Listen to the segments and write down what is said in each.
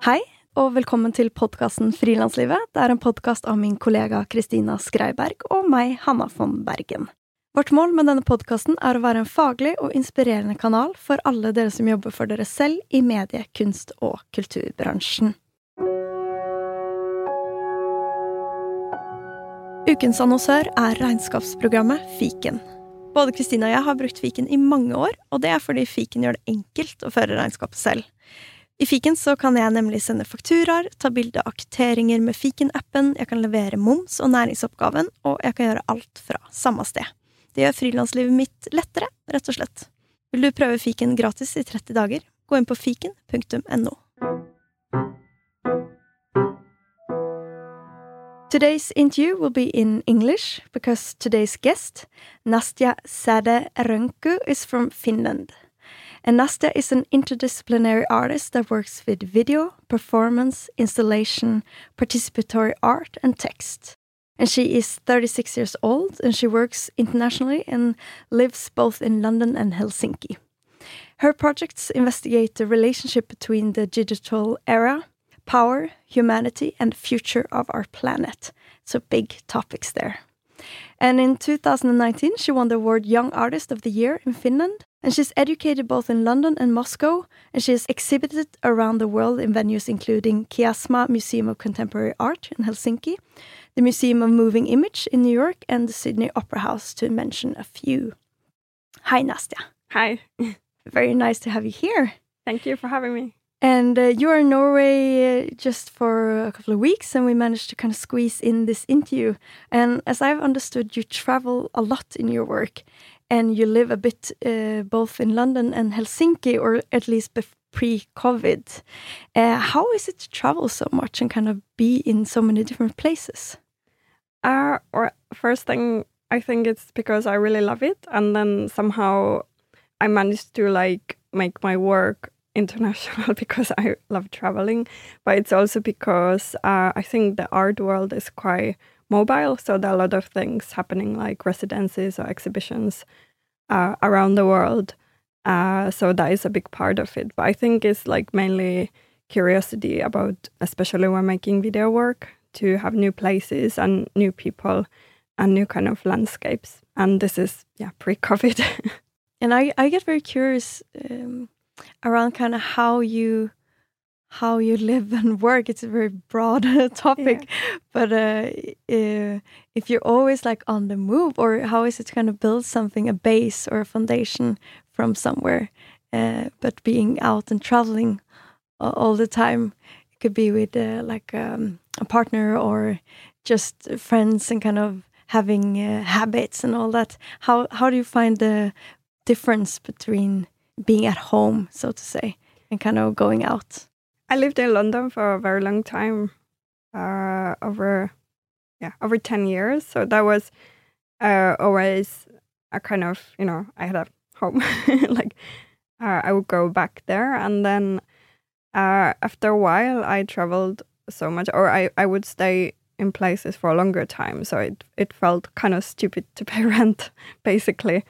Hei, og velkommen til podkasten Frilanslivet. Det er en podkast av min kollega Kristina Skreiberg og meg, Hanna von Bergen. Vårt mål med denne podkasten er å være en faglig og inspirerende kanal for alle dere som jobber for dere selv i medie-, kunst- og kulturbransjen. Ukens annonsør er regnskapsprogrammet Fiken. Både Kristina og jeg har brukt fiken i mange år, og det er fordi fiken gjør det enkelt å føre regnskapet selv. I fiken så kan jeg nemlig sende fakturaer, ta bilde av kvitteringer med fiken-appen, jeg kan levere moms og næringsoppgaven, og jeg kan gjøre alt fra samme sted. Det gjør frilanslivet mitt lettere, rett og slett. Vil du prøve fiken gratis i 30 dager? Gå inn på fiken.no. Today's interview will be in English because today's guest, Nastya Sade Rönku, is from Finland. And Nastya is an interdisciplinary artist that works with video, performance, installation, participatory art, and text. And she is 36 years old and she works internationally and lives both in London and Helsinki. Her projects investigate the relationship between the digital era power, humanity, and future of our planet. So big topics there. And in 2019, she won the award Young Artist of the Year in Finland. And she's educated both in London and Moscow, and she has exhibited around the world in venues including Kiasma Museum of Contemporary Art in Helsinki, the Museum of Moving Image in New York, and the Sydney Opera House, to mention a few. Hi, Nastya. Hi. Very nice to have you here. Thank you for having me. And uh, you are in Norway uh, just for a couple of weeks, and we managed to kind of squeeze in this interview. And as I've understood, you travel a lot in your work, and you live a bit uh, both in London and Helsinki, or at least pre COVID. Uh, how is it to travel so much and kind of be in so many different places? Uh, or first thing, I think it's because I really love it, and then somehow I managed to like make my work international because I love traveling, but it's also because uh, I think the art world is quite mobile. So there are a lot of things happening, like residencies or exhibitions uh, around the world. Uh, so that is a big part of it. But I think it's like mainly curiosity about, especially when making video work, to have new places and new people and new kind of landscapes. And this is yeah pre-COVID. and I I get very curious. Um around kind of how you how you live and work. It's a very broad topic yeah. but uh, uh, if you're always like on the move or how is it to kind of build something a base or a foundation from somewhere uh, but being out and traveling all the time? It could be with uh, like um, a partner or just friends and kind of having uh, habits and all that. How how do you find the difference between being at home, so to say, and kind of going out? I lived in London for a very long time, uh, over yeah, over ten years. So that was uh, always a kind of you know I had a home, like uh, I would go back there, and then uh, after a while I traveled so much, or I I would stay in places for a longer time. So it it felt kind of stupid to pay rent, basically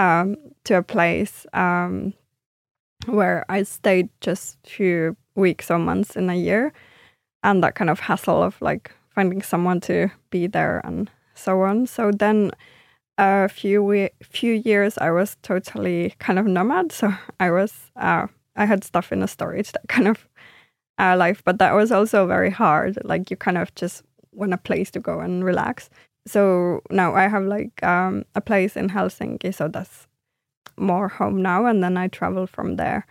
um, to a place um, where I stayed just few weeks or months in a year, and that kind of hassle of like finding someone to be there and so on. So then a few we- few years I was totally kind of nomad. So I was uh, I had stuff in a storage that kind of uh, life, but that was also very hard. Like you kind of just want a place to go and relax so now I have like um, a place in Helsinki, so that's more home now, and then I travel from there.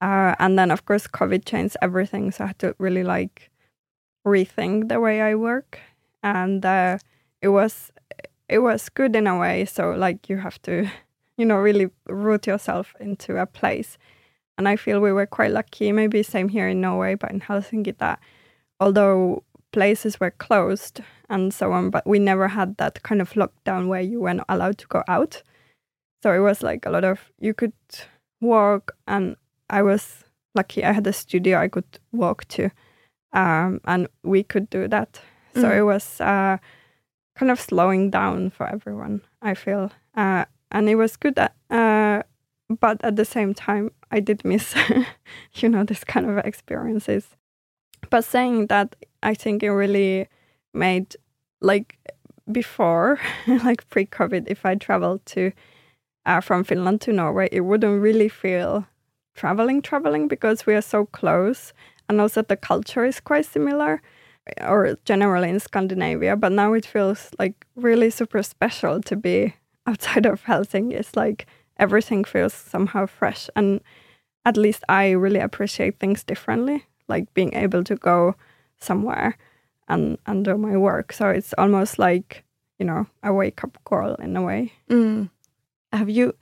Uh, and then of course COVID changed everything, so I had to really like rethink the way I work, and uh, it was it was good in a way. So like you have to, you know, really root yourself into a place. And I feel we were quite lucky, maybe same here in Norway, but in Helsinki that although places were closed and so on, but we never had that kind of lockdown where you weren't allowed to go out. So it was like a lot of you could walk, and I was lucky I had a studio I could walk to, um, and we could do that. So mm. it was uh, kind of slowing down for everyone. I feel, uh, and it was good. At, uh, but at the same time, I did miss, you know, this kind of experiences but saying that, I think it really made like before, like pre-COVID, if I traveled to uh, from Finland to Norway, it wouldn't really feel traveling, traveling because we are so close, and also the culture is quite similar, or generally in Scandinavia. But now it feels like really super special to be outside of Helsinki. It's like everything feels somehow fresh, and at least I really appreciate things differently, like being able to go somewhere and and do my work. So it's almost like you know a wake up call in a way. Mm. Have you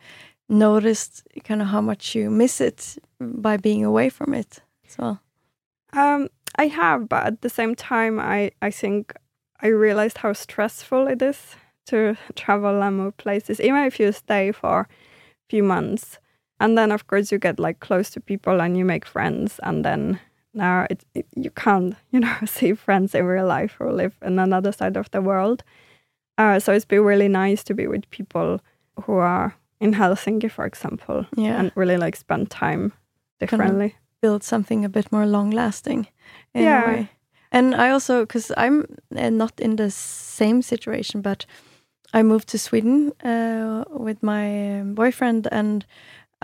noticed kind of how much you miss it by being away from it as well? Um, I have, but at the same time, I I think I realized how stressful it is to travel and move places, even if you stay for a few months. And then, of course, you get like close to people and you make friends, and then now it, it, you can't you know see friends in real life or live in another side of the world uh, so it's been really nice to be with people who are in helsinki for example Yeah. and really like spend time differently Build something a bit more long lasting in Yeah. a way. And I also, because I'm uh, not in the same situation, but I moved to Sweden uh, with my um, boyfriend, and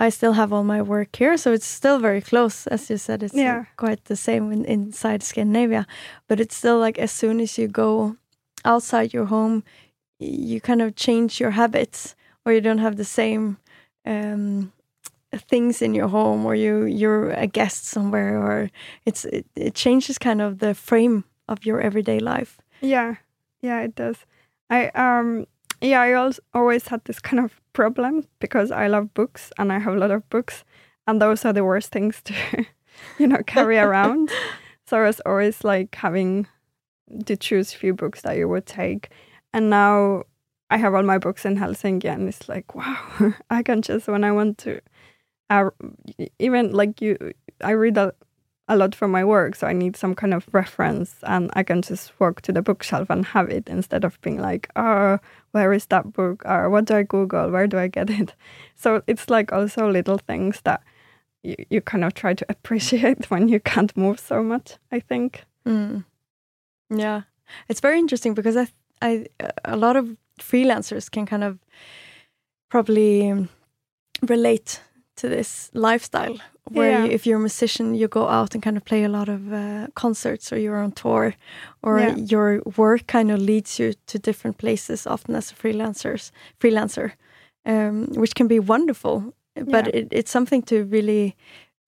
I still have all my work here, so it's still very close. As you said, it's Yeah. quite the same in, inside Scandinavia, but it's still like as soon as you go outside your home, you kind of change your habits, or you don't have the same um, things in your home, or you you're a guest somewhere, or it's it, it changes kind of the frame of your everyday life. yeah yeah it does i um yeah i always had this kind of problem because i love books and i have a lot of books and those are the worst things to you know carry around. So i was always like having to choose few books that you would take. And now i have all my books in helsinki and it's like wow i can just when i want to. Uh, even like you i read a, a lot for my work so i need some kind of reference and i can just walk to the bookshelf and have it instead of being like oh where is that book? Or what do i google? Where do i get it? So it's like also little things that you, you kind of try to appreciate when you can't move so much i think. Mm. Yeah, it's very interesting because I, I, a lot of freelancers can kind of probably relate to this lifestyle where Yeah. you, if you're a musician, you go out and kind of play a lot of uh, concerts, or you're on tour, or Yeah. your work kind of leads you to different places, often as a freelancers freelancer, um, which can be wonderful. But Yeah. it, it's something to really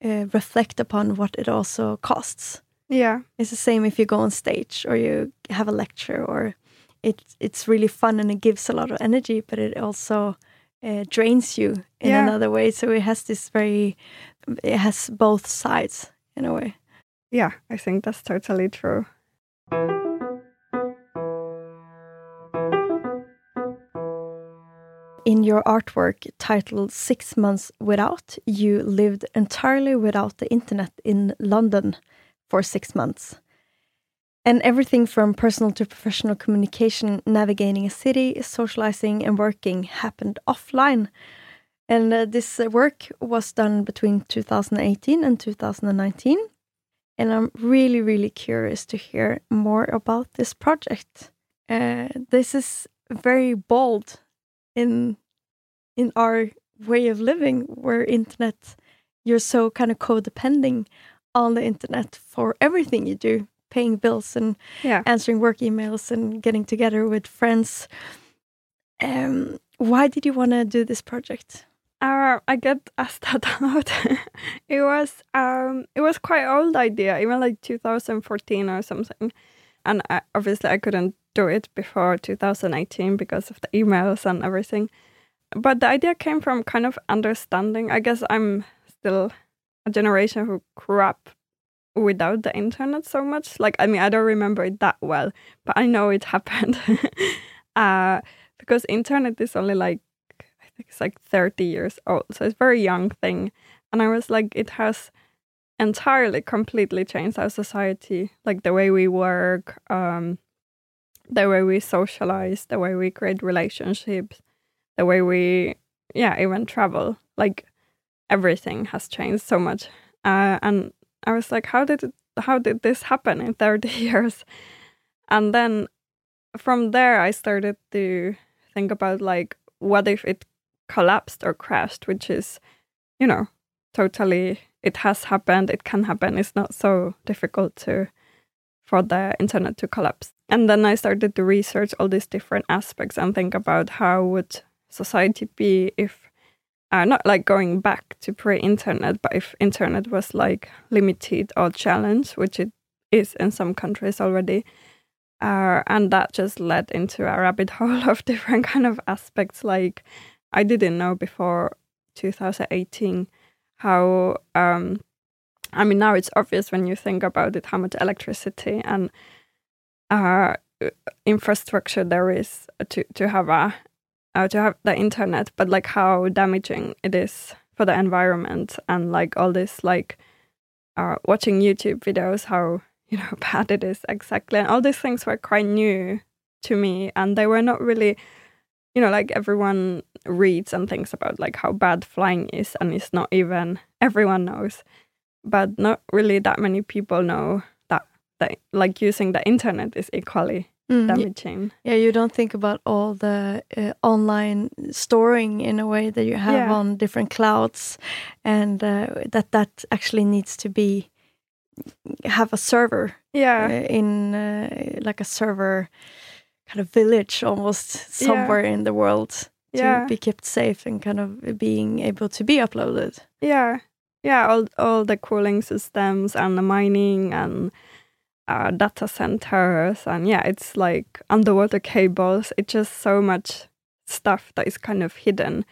uh, reflect upon what it also costs yeah it's the same if you go on stage or you have a lecture or it it's really fun and it gives a lot of energy but it also uh, drains you in Yeah. another way so it has this very it has both sides in a way yeah i think that's totally true in your artwork titled Six Months Without, you lived entirely without the internet in London for six months. And everything from personal to professional communication, navigating a city, socializing, and working happened offline. And uh, this uh, work was done between 2018 and 2019. And I'm really, really curious to hear more about this project. Uh, this is very bold in in our way of living where internet you're so kind of codependent on the internet for everything you do paying bills and yeah answering work emails and getting together with friends um why did you want to do this project Uh, I get asked that a lot. it was um, it was quite old idea, even like 2014 or something, and I, obviously I couldn't do it before 2018 because of the emails and everything. But the idea came from kind of understanding. I guess I'm still a generation who grew up without the internet so much. Like I mean, I don't remember it that well, but I know it happened. uh, because internet is only like I think it's like 30 years old. So it's very young thing. And I was like, it has entirely, completely changed our society. Like the way we work, um, the way we socialize, the way we create relationships, the way we, yeah, even travel. Like everything has changed so much. Uh, and I was like, how did it how did this happen in 30 years? And then from there, I started to think about like, what if it collapsed or crashed, which is, you know, totally, it has happened, it can happen. It's not so difficult to, for the internet to collapse. And then I started to research all these different aspects and think about how would society be if uh, not like going back to pre-internet, but if internet was like limited or challenged, which it is in some countries already, uh, and that just led into a rabbit hole of different kind of aspects. Like I didn't know before 2018 how. Um, I mean, now it's obvious when you think about it how much electricity and uh, infrastructure there is to to have a uh, to have the internet, but like how damaging it is for the environment and like all this like uh, watching YouTube videos, how you know bad it is exactly, and all these things were quite new to me, and they were not really, you know, like everyone reads and thinks about like how bad flying is, and it's not even everyone knows, but not really that many people know that that like using the internet is equally mm, damaging. Yeah, you don't think about all the uh, online storing in a way that you have yeah. on different clouds, and uh, that that actually needs to be have a server. Yeah, uh, in uh, like a server kind of village almost somewhere yeah. in the world to yeah. be kept safe and kind of being able to be uploaded. Yeah, yeah, all all the cooling systems and the mining and uh, data centers and yeah it's like underwater cables. It's just so much stuff that is kind of hidden.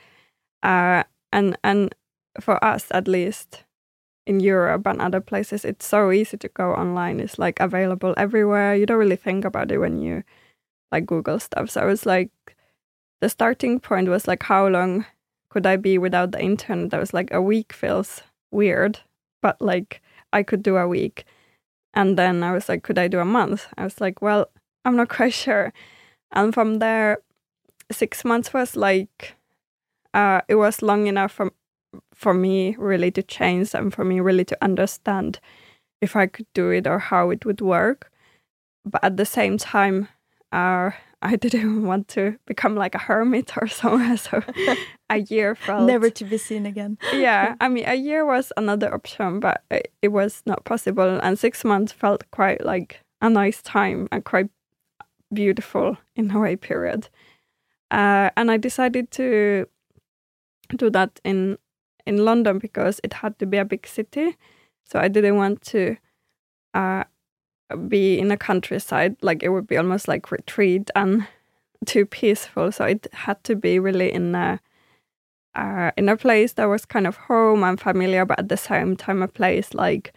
Uh, and and for us at least in Europe and other places it's so easy to go online. It's like available everywhere. You don't really think about it when you like Google stuff. So it's like the starting point was like how long could I be without the internet? I was like a week feels weird but like I could do a week and then I was like, could I do a month? I was like, well, I'm not quite sure. And from there, six months was like, uh, it was long enough for, for me really to change and for me really to understand if I could do it or how it would work. But at the same time, uh, I didn't want to become like a hermit or somewhere. So a year felt never to be seen again. yeah, I mean, a year was another option, but it, it, was not possible. And six months felt quite like a nice time and quite beautiful in a way. Period. Uh, and I decided to do that in in London because it had to be a big city. So I didn't want to uh, be in a countryside. Like it would be almost like retreat and too peaceful. So it had to be really in a uh, in a place that was kind of home and familiar, but at the same time a place like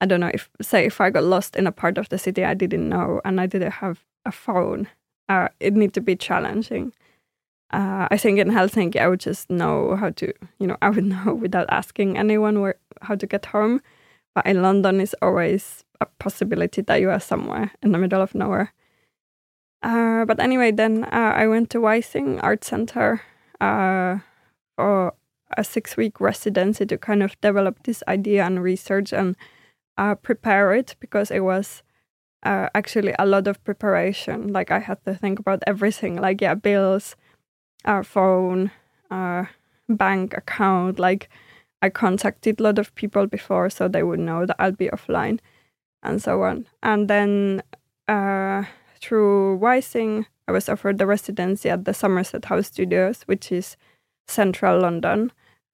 I don't know if say if I got lost in a part of the city I didn't know and I didn't have a phone, uh, it need to be challenging. Uh, I think in Helsinki I would just know how to, you know, I would know without asking anyone where how to get home. But in London, it's always a possibility that you are somewhere in the middle of nowhere. Uh, but anyway, then uh, I went to Wysing Art Center uh, for a six week residency to kind of develop this idea and research and uh, prepare it because it was uh, actually a lot of preparation. Like I had to think about everything, like yeah, bills, our phone, our bank account. Like I contacted a lot of people before, so they would know that I'll be offline, and so on. And then uh, through Wysing, I was offered the residency at the Somerset House Studios, which is central London.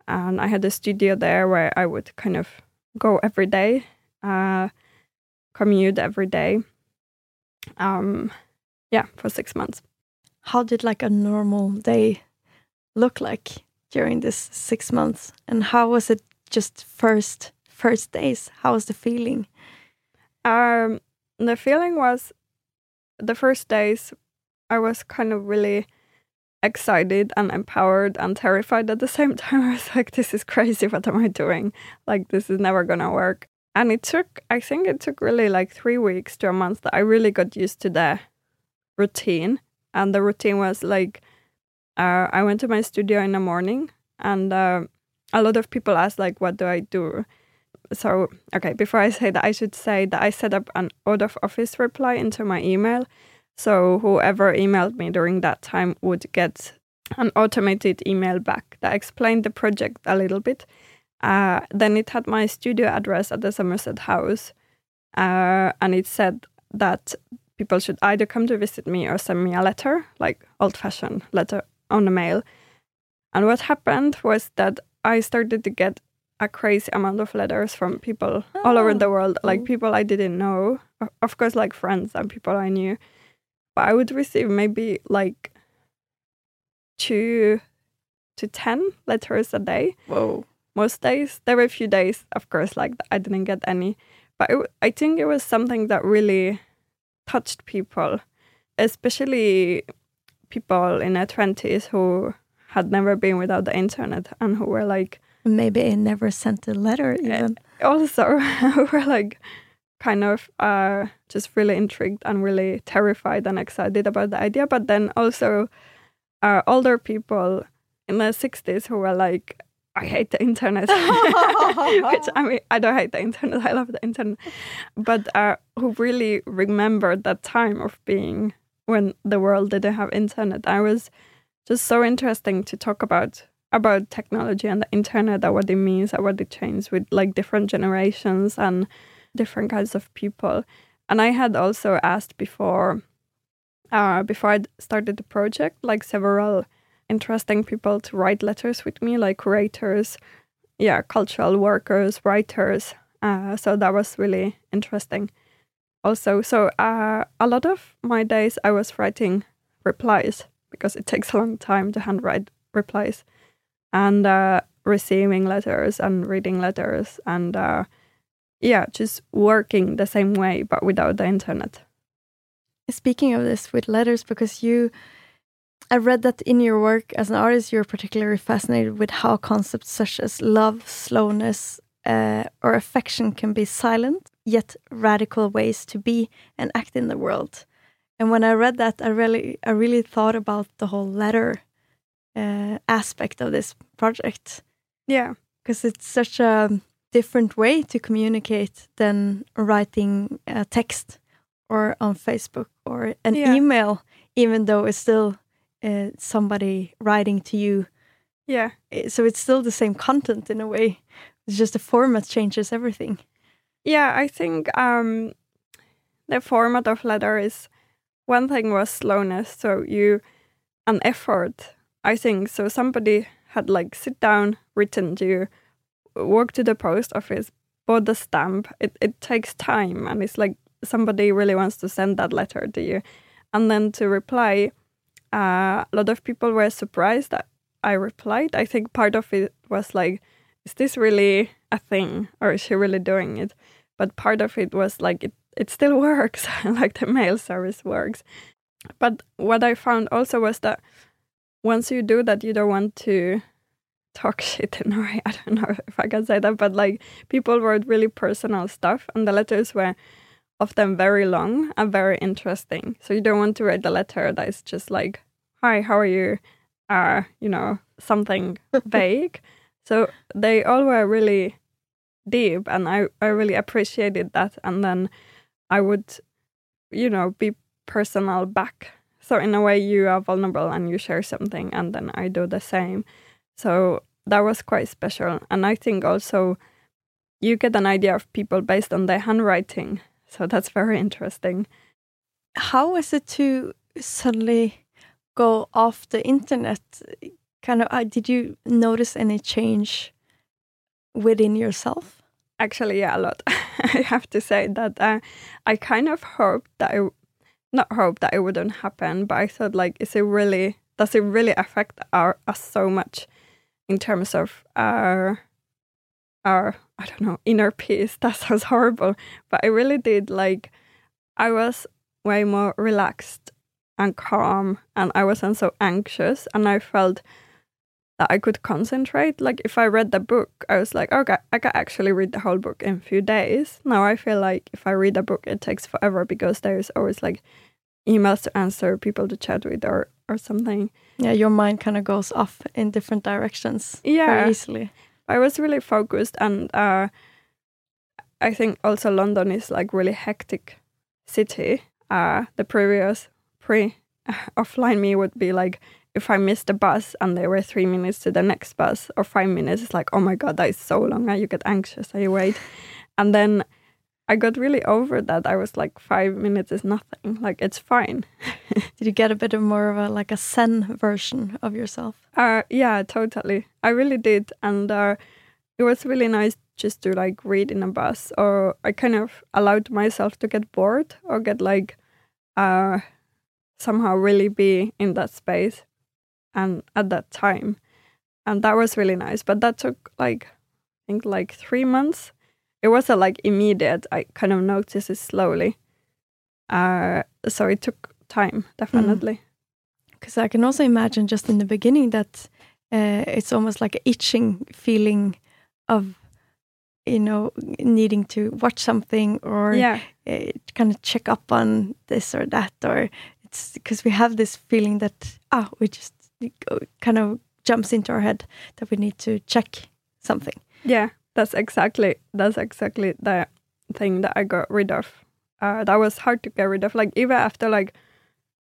And I had a studio there where I would kind of go every day, uh, commute every day. Um, yeah, for six months. How did like a normal day look like during this six months? And how was it just first first days? How was the feeling? Um, the feeling was the first days I was kind of really excited and empowered and terrified at the same time. I was like, this is crazy. What am I doing? Like, this is never going to work. And it took, I think it took really like three weeks to a month that I really got used to the routine. And the routine was like, uh, I went to my studio in the morning and uh, a lot of people asked like, what do I do? So okay, before I say that, I should say that I set up an out of office reply into my email. So whoever emailed me during that time would get an automated email back that explained the project a little bit. Uh, then it had my studio address at the Somerset House, uh, and it said that people should either come to visit me or send me a letter, like old-fashioned letter on the mail. And what happened was that I started to get a crazy amount of letters from people oh. all over ah, the world, like oh. people I didn't know, of course, like friends and people I knew. But I would receive maybe like two to 10 letters a day. Whoa. Most days. There were a few days, of course, like I didn't get any. But it, I think it was something that really touched people, especially people in their 20s who had never been without the internet and who were like, maybe never sent a letter even. Also, were like, kind of uh, just really intrigued and really terrified and excited about the idea. But then also uh, older people in the 60s who were like, I hate the internet. Which I mean, I don't hate the internet. I love the internet. But uh, who really remembered that time of being when the world didn't have internet. I was just so interesting to talk about about technology and the internet what it means what it changed with like different generations and different kinds of people. And I had also asked before uh, before I started the project, like several interesting people to write letters with me, like curators, yeah, cultural workers, writers. Uh, so that was really interesting. Also, so uh, a lot of my days I was writing replies because it takes a long time to handwrite replies, and uh, receiving letters and reading letters and uh, yeah, just working the same way but without the internet. Speaking of this with letters, because you, I read that in your work as an artist, you're particularly fascinated with how concepts such as love, slowness, uh, or affection can be silent, yet radical ways to be and act in the world. And when I read that, I really, I really thought about the whole letter uh, aspect of this project. Yeah, because it's such a different way to communicate than writing a text or on Facebook or an yeah. email, even though it's still uh, somebody writing to you. Yeah. Eh, so it's still the same content in a way. It's just the format changes everything. Yeah, I think um, the format of letter is one thing was slowness. So you an effort. I think so. Somebody had like sit down, written to you, walk to the post office, bought the stamp. It it takes time, and it's like somebody really wants to send that letter to you. And then to reply, uh, a lot of people were surprised that I replied. I think part of it was like, is this really a thing or is she really doing it? But part of it was like, it, it still works, like the mail service works. But what I found also was that once you do that, you don't want to talk shit in a way. I don't know if I can say that, but like people wrote really personal stuff, and the letters were often very long and very interesting. So you don't want to write a letter that is just like, "Hi, how are you?" Uh, you know, something vague. So they all were really deep, and I I really appreciated that. And then I would, you know, be personal back. So in a way, you are vulnerable and you share something, and then I do the same. So that was quite special, and I think also you get an idea of people based on their handwriting so that's very interesting. How was it to suddenly go off the internet? Kind of, uh, did you notice any change within yourself? Actually, yeah, a lot. I have to say that uh, I kind of hoped that I, not hope that it wouldn't happen, but I thought like, is it really, does it really affect our us so much in terms of our our I don't know inner peace. That sounds horrible, but I really did. Like I was way more relaxed and calm, and I wasn't so anxious, and I felt that I could concentrate. Like if I read the book, I was like, okay, I can actually read the whole book in a few days. Now I feel like if I read a book, it takes forever because there's always like emails to answer, people to chat with, or or something. Yeah, your mind kind of goes off in different directions. Yeah, very easily. I was really focused and uh, I think also London is like really hectic city. Uh, the previous pre offline me would be like if I missed a bus and there were three minutes to the next bus or five minutes, it's like, oh my god, that is so long. You get anxious I wait. And then I got really over that. I was like, five minutes is nothing. Like it's fine. Did you get a bit of more of a like a Zen version of yourself? Uh, yeah, totally. I really did, and uh, it was really nice just to like read in a bus, or I kind of allowed myself to get bored or get like uh, somehow really be in that space and at that time, and that was really nice. But that took like I think like three months it wasn't like immediate. I kind of noticed it slowly. Uh, so it took time, definitely. Because mm. I can also imagine just in the beginning that uh, it's almost like an itching feeling of, you know, needing to watch something or yeah. uh, kind of check up on this or that. Or it's because we have this feeling that, ah, we just kind of jumps into our head that we need to check something. Yeah that's exactly that's exactly the thing that I got rid of. Uh, that was hard to get rid of. Like even after like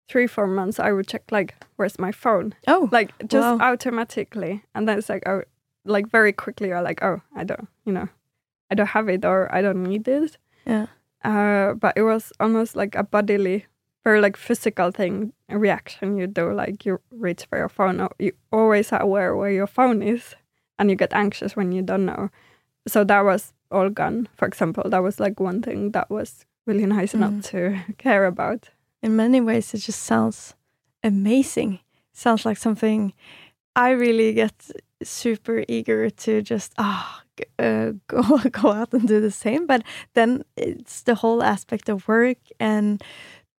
three four months, I would check like where's my phone. Oh, like just wow. automatically, and then it's like oh, like very quickly you're like oh I don't you know I don't have it or I don't need it. Yeah. Uh, but it was almost like a bodily, very like physical thing, a reaction you do. Like you reach for your phone, or you always are aware where your phone is, and you get anxious when you don't know so that was all gone. For example, that was like one thing that was really nice mm. not to care about. In many ways, it just sounds amazing. sounds like something I really get super eager to just ah oh, uh, go go out and do the same. But then it's the whole aspect of work and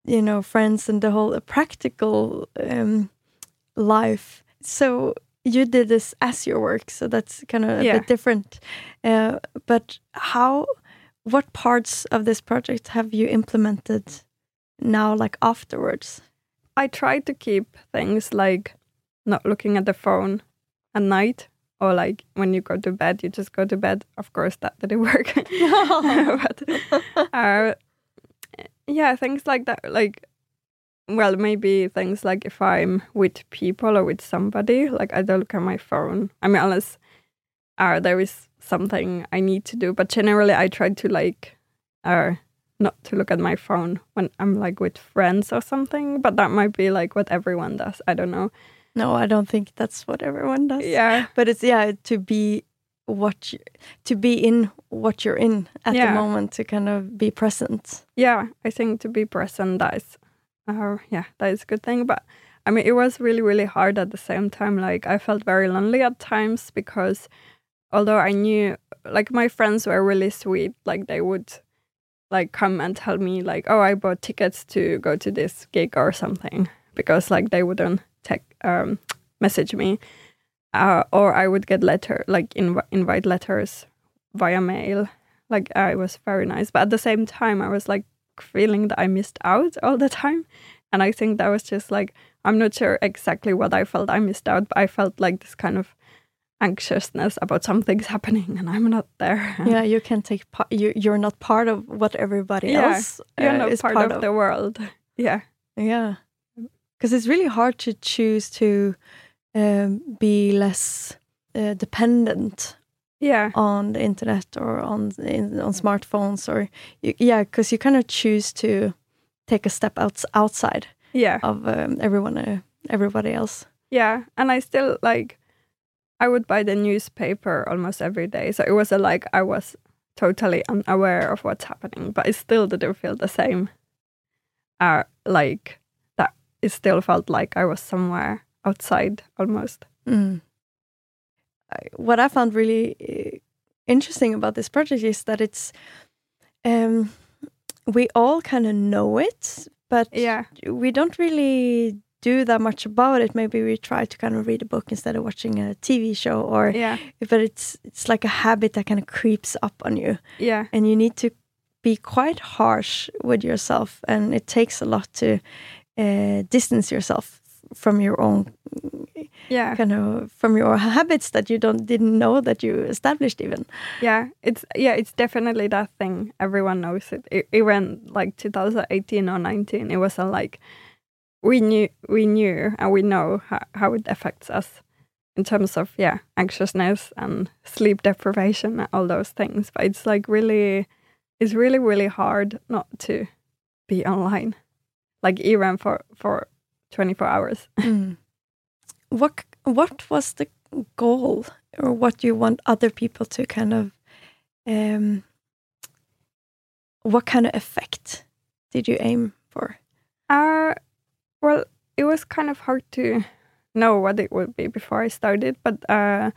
you know friends and the whole practical um, life. So you did this as your work, so that's kind of a yeah. bit different. Uh, but how, what parts of this project have you implemented now, like afterwards? I try to keep things like not looking at the phone at night or like when you go to bed, you just go to bed. Of course, that didn't work. but uh, yeah, things like that. Like well, maybe things like if I'm with people or with somebody, like I don't look at my phone. I mean, unless uh, there is something I need to do. But generally, I try to like, uh, not to look at my phone when I'm like with friends or something. But that might be like what everyone does. I don't know. No, I don't think that's what everyone does. Yeah, but it's yeah to be what you, to be in what you're in at yeah. the moment to kind of be present. Yeah, I think to be present that is uh, yeah, that is a good thing. But I mean, it was really, really hard at the same time. Like, I felt very lonely at times because although I knew, like, my friends were really sweet, like, they would like come and tell me like oh i bought tickets to go to this gig or something because like they wouldn't tech, um, message me uh, or i would get letter like inv- invite letters via mail like uh, it was very nice but at the same time i was like feeling that I missed out all the time. And I think that was just like, I'm not sure exactly what I felt I missed out, but I felt like this kind of anxiousness about something's happening and I'm not there. Yeah, you can take part, you, you're not part of what everybody yeah, else you're uh, not is part, part of, of the world. Yeah. Yeah. Because it's really hard to choose to um, be less uh, dependent yeah. on the internet or on in, on smartphones or you, yeah because you kind of choose to take a step out, outside yeah. of um, everyone uh, everybody else. Yeah and i still like i would buy the newspaper almost every day so it was a, like i was totally unaware of what's happening but it still didn't feel the same. Uh like that it still felt like i was somewhere outside almost. Mm what I found really uh, interesting about this project is that it's um, we all kind of know it, but yeah, we don't really do that much about it. Maybe we try to kind of read a book instead of watching a TV show, or yeah, but it's it's like a habit that kind of creeps up on you. Yeah, and you need to be quite harsh with yourself, and it takes a lot to uh, distance yourself from your own yeah. kind of from your habits that you don't didn't know that you established even. yeah it's yeah it's definitely that thing. Everyone knows it. E- even like 2018 or 19 it was a like we knew we knew and we know how, how it affects us in terms of yeah anxiousness and sleep deprivation and all those things. But it's like really it's really really hard not to be online. Like even for for 24 hours Mm. What what was the goal, or what do you want other people to kind of, um, what kind of effect did you aim for? Uh, well, it was kind of hard to know what it would be before I started, but uh,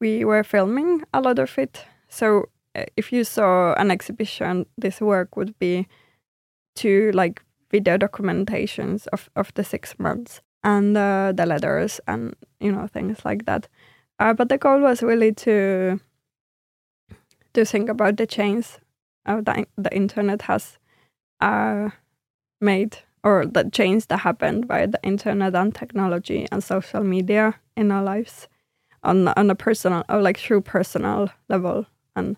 we were filming a lot of it. So uh, if you saw an exhibition, this work would be to like video documentations of, of the six months and uh, the letters and you know things like that. Uh, but the goal was really to to think about the change uh, the, the internet has uh, made or the change that happened by the internet and technology and social media in our lives on on a personal or like through personal level and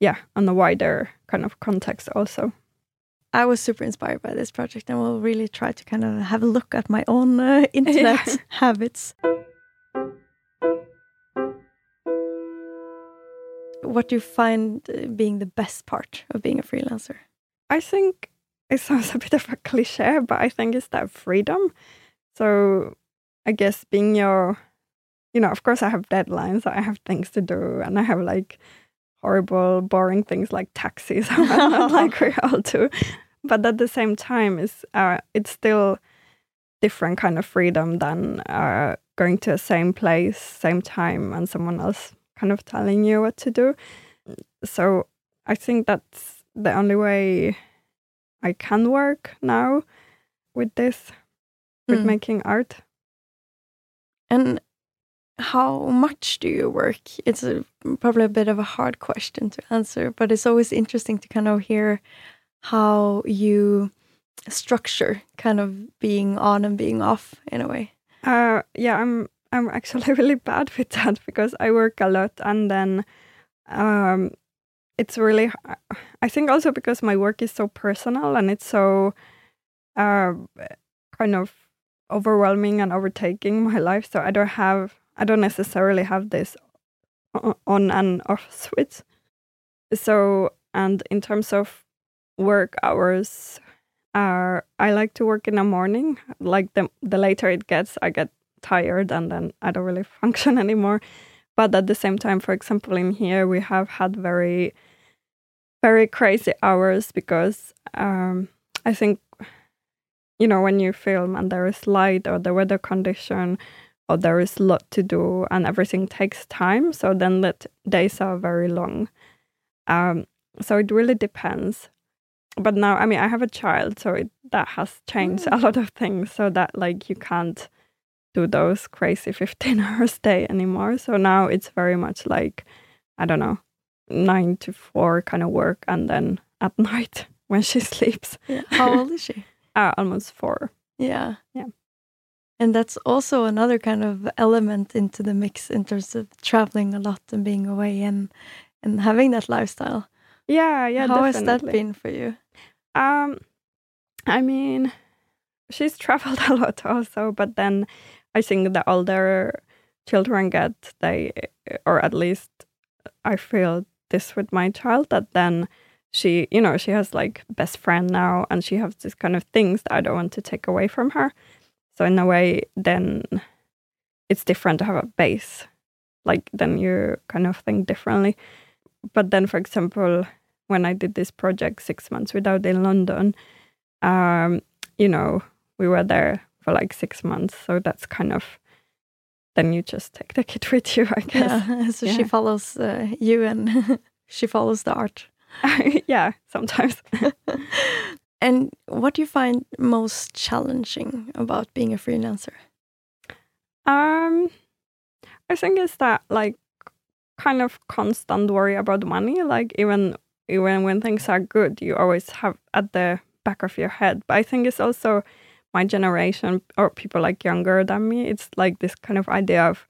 yeah on a wider kind of context also I was super inspired by this project, and will really try to kind of have a look at my own uh, internet habits. What do you find uh, being the best part of being a freelancer? i think it sounds a bit of a cliche but i think it's that freedom so i guess being your you know of course i have deadlines i have things to do and i have like horrible boring things like taxis like we all do. But at the same time it's uh, it's still different kind of freedom than uh, going to the same place same time and someone else kind of telling you what to do. So i think that's the only way i can work now with this with Mm. making art. And how much do you work? It's a, probably a bit of a hard question to answer, but it's always interesting to kind of hear how you structure kind of being on and being off in a way. Uh, yeah, I'm I'm actually really bad with that because I work a lot and then um, it's really I think also because my work is so personal and it's so uh, kind of overwhelming and overtaking my life. So I don't have I don't necessarily have this on and off switch. So and in terms of work hours, uh, I like to work in the morning. Like the the later it gets, I get tired and then I don't really function anymore. But at the same time, for example, in here we have had very, very crazy hours because um, I think, you know, when you film and there is light or the weather condition or there is a lot to do and everything takes time, so then the days are very long. Um, so it really depends but now i mean i have a child so it, that has changed a lot of things so that like you can't do those crazy 15 hours day anymore so now it's very much like i don't know 9 to 4 kind of work and then at night when she sleeps How old is she? uh, almost 4 Yeah. Yeah. And that's also another kind of element into the mix in terms of traveling a lot and being away and and having that lifestyle. yeah yeah How has that been for you? Um, I mean, she's traveled a lot also, but then I think the older children get, they, or at least I feel this with my child, that then she, you know, she has like best friend now, and she has this kind of things that I don't want to take away from her. So in a way, then it's different to have a base, like then you kind of think differently. But then, for example, when I did this project six months without in London, um, you know, we were there for like six months. So that's kind of then you just take the kid with you, I guess. Yeah. So she follows uh, you and she follows the art. Yeah, sometimes. And what do you find most challenging about being a freelancer? Um, I think it's that like kind of constant worry about money. Like even even when things are good, you always have at the back of your head. But I think it's also my generation or people like younger than me, it's like this kind of idea of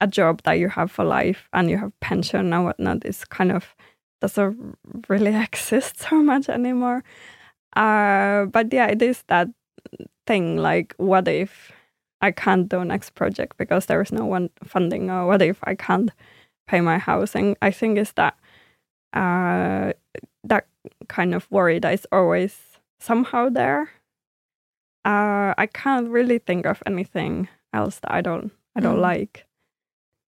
a job that you have for life and you have pension and whatnot is kind of doesn't really exist so much anymore. Uh, but yeah, it is that thing like, what if I can't do next project because there is no one funding, or what if I can't pay my housing? I think is that uh, that kind of worry that is always somehow there. Uh, I can't really think of anything else that I don't I don't mm. like.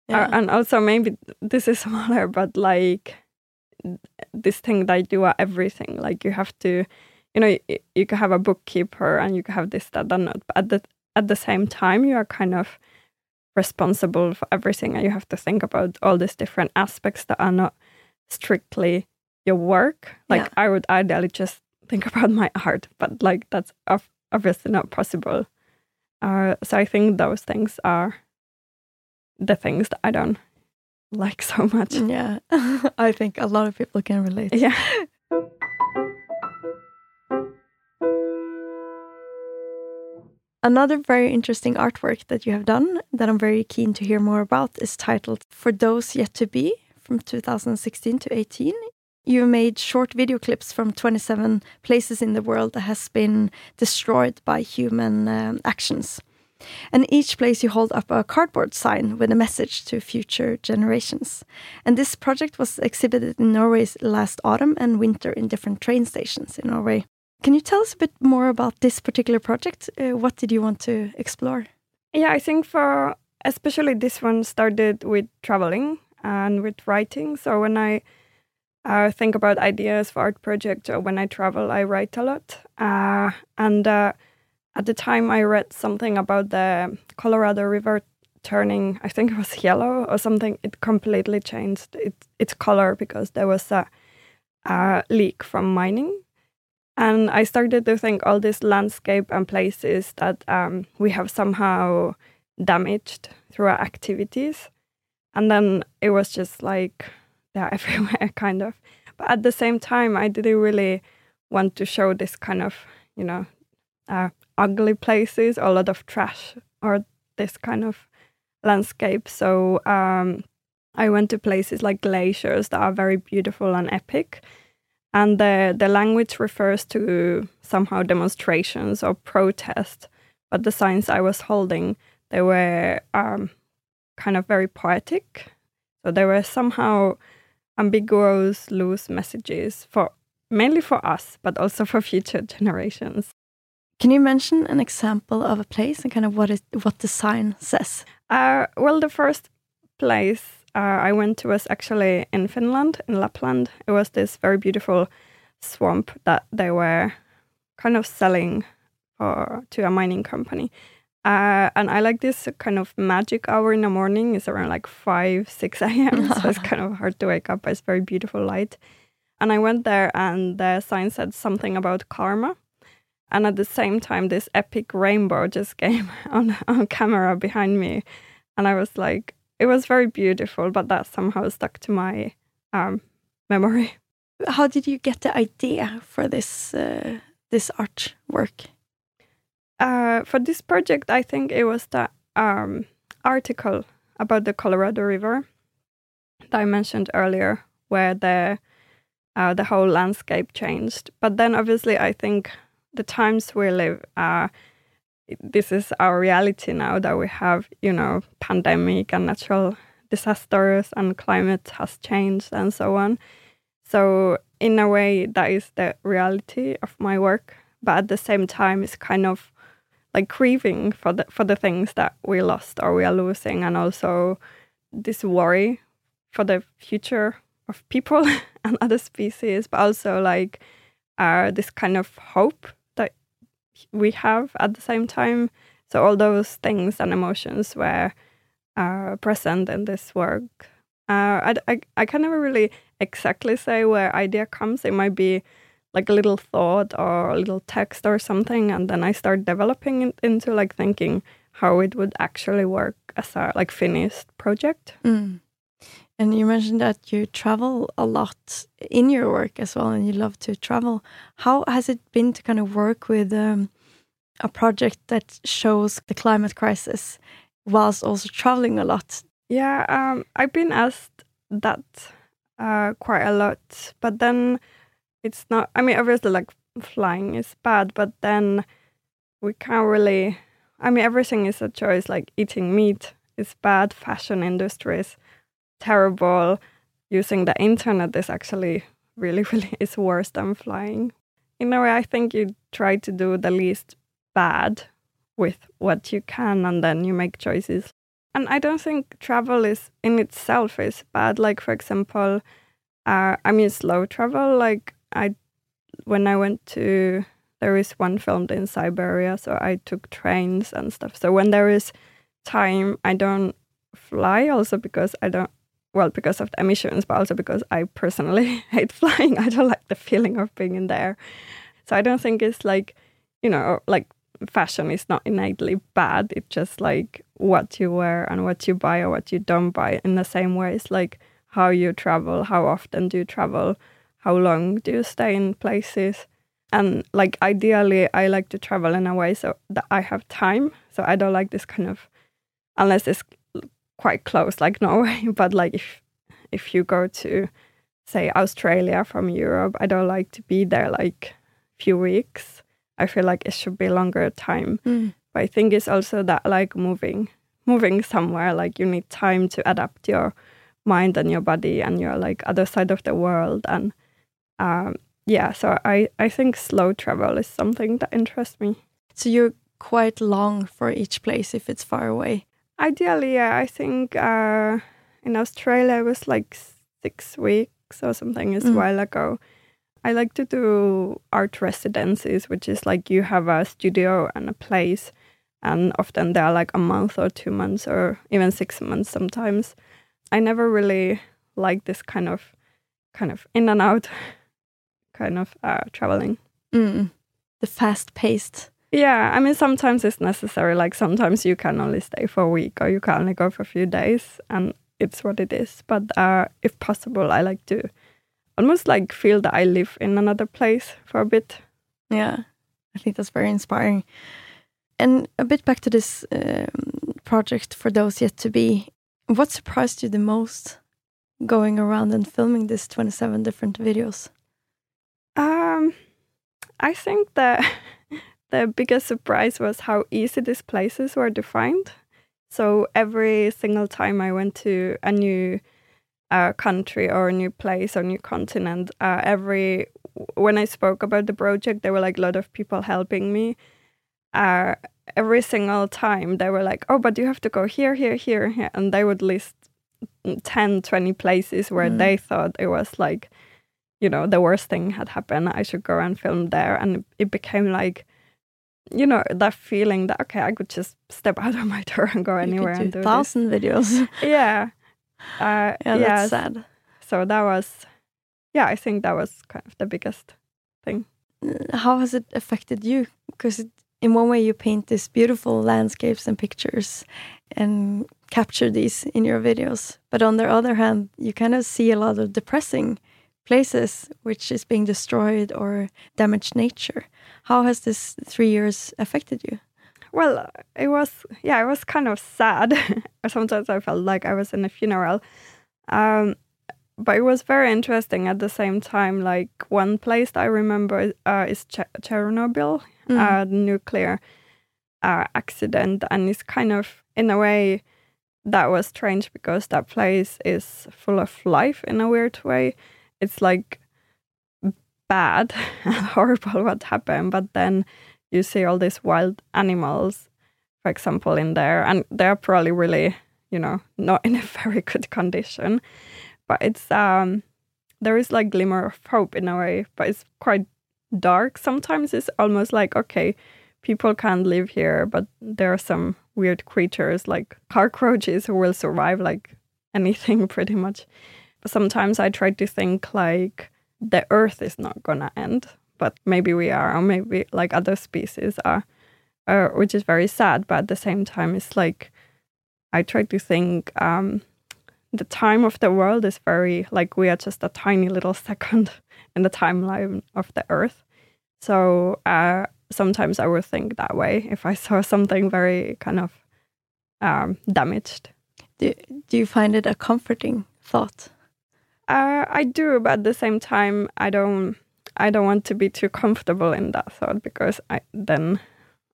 Yeah. Uh, and also maybe this is smaller, but like this thing that you do everything. Like you have to, you know, you, you can have a bookkeeper and you can have this, that, and that. But at the at the same time, you are kind of responsible for everything, and you have to think about all these different aspects that are not strictly your work. Like yeah. I would ideally just think about my art, but like that's obviously not possible. Uh, so I think those things are the things that I don't like so much. Yeah, I think a lot of people can relate. Yeah. Another very interesting artwork that you have done that I'm very keen to hear more about is titled For Those Yet to Be from 2016 to 18. You made short video clips from 27 places in the world that has been destroyed by human um, actions. And each place you hold up a cardboard sign with a message to future generations. And this project was exhibited in Norway last autumn and winter in different train stations in Norway. Can you tell us a bit more about this particular project? Uh, what did you want to explore? Yeah, I think for especially this one started with traveling and with writing. So when I uh, think about ideas for art projects or when I travel, I write a lot. Uh, and uh, at the time, I read something about the Colorado River turning, I think it was yellow or something. It completely changed it, its color because there was a, a leak from mining. And I started to think all this landscape and places that um, we have somehow damaged through our activities. And then it was just like they're everywhere, kind of. But at the same time, I didn't really want to show this kind of, you know, uh, ugly places, or a lot of trash, or this kind of landscape. So um, I went to places like glaciers that are very beautiful and epic. And the, the language refers to somehow demonstrations or protest. But the signs I was holding, they were um, kind of very poetic. So they were somehow ambiguous, loose messages for mainly for us, but also for future generations. Can you mention an example of a place and kind of what is what the sign says? Uh, well, the first place uh, I went to was actually in Finland, in Lapland. It was this very beautiful swamp that they were kind of selling for, to a mining company. Uh, and I like this kind of magic hour in the morning. It's around like 5, 6 a.m. so it's kind of hard to wake up. It's very beautiful light. And I went there and the sign said something about karma. And at the same time, this epic rainbow just came on, on camera behind me. And I was like, it was very beautiful, but that somehow stuck to my um, memory. How did you get the idea for this uh, this artwork? Uh, for this project, I think it was the um, article about the Colorado River that I mentioned earlier, where the uh, the whole landscape changed. But then, obviously, I think the times we live, uh, this is our reality now that we have, you know, pandemic and natural disasters and climate has changed and so on. So in a way, that is the reality of my work. But at the same time, it's kind of like grieving for the for the things that we lost or we are losing, and also this worry for the future of people and other species, but also like uh, this kind of hope we have at the same time. So all those things and emotions were uh, present in this work. Uh, I, I, I can never really exactly say where idea comes. It might be like a little thought or a little text or something and then i start developing it into like thinking how it would actually work as a like finished project mm. and you mentioned that you travel a lot in your work as well and you love to travel how has it been to kind of work with um, a project that shows the climate crisis whilst also traveling a lot. Yeah, um, I've been asked that uh, quite a lot, but then it's not. I mean, obviously, like flying is bad, but then we can't really. I mean, everything is a choice. Like eating meat is bad. Fashion industry is terrible. Using the internet is actually really, really is worse than flying. In a way, I think you try to do the least bad with what you can, and then you make choices. And I don't think travel is in itself is bad. Like for example, uh, I mean slow travel. Like I, when I went to there is one filmed in Siberia, so I took trains and stuff. So when there is time, I don't fly. Also because I don't well because of the emissions, but also because I personally hate flying. I don't like the feeling of being in there. So I don't think it's like you know like fashion is not innately bad. It's just like what you wear and what you buy or what you don't buy. In the same way, it's like how you travel, how often do you travel, how long do you stay in places. And like ideally, I like to travel in a way so that I have time. So I don't like this kind of, unless it's quite close, like Norway. But like if if you go to, say, Australia from Europe, I don't like to be there like few weeks I feel like it should be longer time. Mm. But I think it's also that like moving, moving somewhere, like you need time to adapt your mind and your body and your like other side of the world. And um, yeah, so I, I think slow travel is something that interests me. So you're quite long for each place if it's far away? Ideally, yeah. I think uh, in Australia it was like six weeks or something. It's mm. a while ago. I like to do art residencies, which is like you have a studio and a place, and often they are like a month or two months or even six months sometimes. I never really like this kind of kind of in and out kind of uh, traveling. Mm. The fast paced. Yeah, I mean sometimes it's necessary. Like sometimes you can only stay for a week or you can only go for a few days, and it's what it is. But uh, if possible, I like to almost like feel that I live in another place for a bit. Yeah, I think that's very inspiring. And a bit back to this um, project for those yet to be. What surprised you the most going around and filming these 27 different videos? Um, I think that the biggest surprise was how easy these places were to find. So every single time I went to a new a country or a new place or new continent, uh, every when I spoke about the project, there were like a lot of people helping me. Uh, every single time they were like, "Oh, but you have to go here, here, here,", here. and they would list 10, 20 places where mm. they thought it was like, you know, the worst thing had happened. I should go and film there, and it became like you know that feeling that okay i could just step out of my door and go anywhere do and do thousand this. videos yeah uh, yeah, that's sad. So that was, yeah, I think that was kind of the biggest thing. Uh, how has it affected you? Because in one way, you paint these beautiful landscapes and pictures and capture these in your videos. But on the other hand, you kind of see a lot of depressing places which is being destroyed or damaged nature. How has this three years affected you? Well, it was yeah, it was kind of sad. Sometimes I felt like I was in a funeral. Um, but it was very interesting at the same time. Like one place that I remember uh, is Ch- Chernobyl, mm. uh, nuclear uh, accident, and it's kind of in a way that was strange because that place is full of life in a weird way. It's like bad and horrible what happened, but then you see all these wild animals, for example, in there, and they're probably really, you know, not in a very good condition. But it's um, there is like glimmer of hope in a way, but it's quite dark. Sometimes it's almost like okay, people can't live here, but there are some weird creatures like cockroaches who will survive like anything pretty much. But sometimes I try to think like the earth is not gonna end but maybe we are, or maybe like other species are, uh, which is very sad. But at the same time, it's like I try to think um, the time of the world is very like we are just a tiny little second in the timeline of the Earth. So uh, sometimes I would think that way if I saw something very kind of um, damaged. Do, do you find it a comforting thought? Uh, I do, but at the same time, I don't. I don't want to be too comfortable in that thought because I then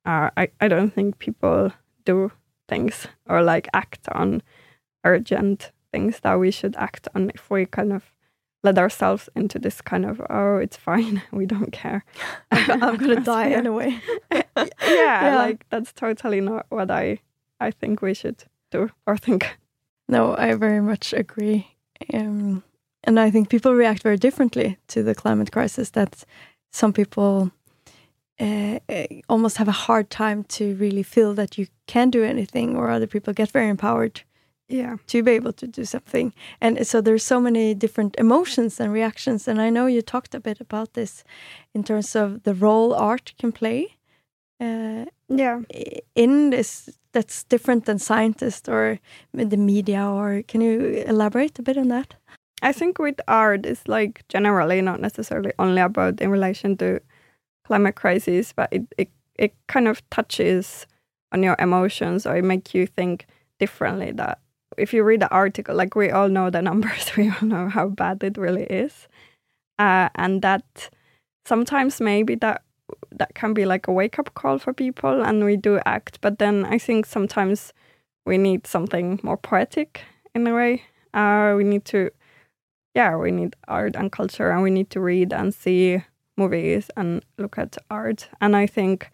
uh, I I don't think people do things or like act on urgent things that we should act on if we kind of let ourselves into this kind of oh it's fine. We don't care. I'm gonna die anyway. Yeah, yeah, like that's totally not what i i think we should do or think. No i very much agree. Um, and i think people react very differently to the climate crisis that some people uh, almost have a hard time to really feel that you can do anything or other people get very empowered yeah. to be able to do something. And so there's so many different emotions and reactions. And i know you talked a bit about this in terms of the role art can play uh, yeah. in this that's different than scientists or the media or can you elaborate a bit on that i think with art it's like generally not necessarily only about in relation to climate crisis but it, it, it kind of touches on your emotions or it makes you think differently that if you read the article, like we all know the numbers, we all know how bad it really is, uh, and that sometimes maybe that that can be like a wake up call for people, and we do act. But then I think sometimes we need something more poetic in a way. Uh, we need to, yeah, we need art and culture, and we need to read and see movies and look at art. And I think,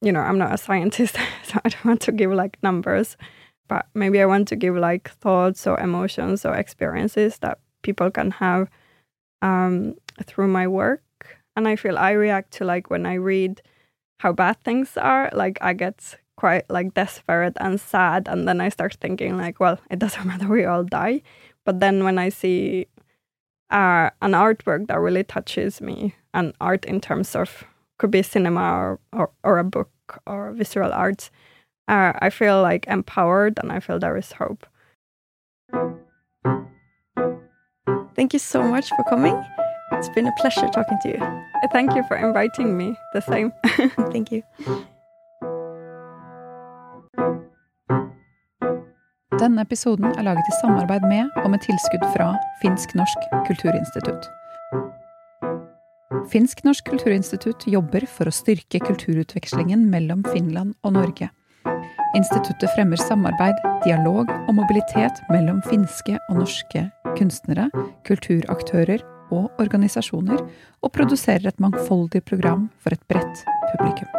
you know, I'm not a scientist, so I don't want to give like numbers but maybe I want to give like thoughts or emotions or experiences that people can have um, through my work. And I feel I react to like when I read how bad things are, like I get quite like desperate and sad. And then I start thinking like, well, it doesn't matter, we all die. But then when I see uh, an artwork that really touches me, and art in terms of could be cinema or, or, or a book or visual arts, uh, I feel like empowered and I feel there is hope. Thank you so much for coming. It's been a pleasure talking to you. Thank you for inviting me. The same. Thank you. Denne episoden er laget i samarbeid med og med tilskudd fra Finsk-Norsk Kulturinstitutt. Finsk-Norsk Kulturinstitutt jobber for å styrke kulturutvekslingen mellom Finland og Norge. Instituttet fremmer samarbeid, dialog og mobilitet mellom finske og norske kunstnere, kulturaktører og organisasjoner, og produserer et mangfoldig program for et bredt publikum.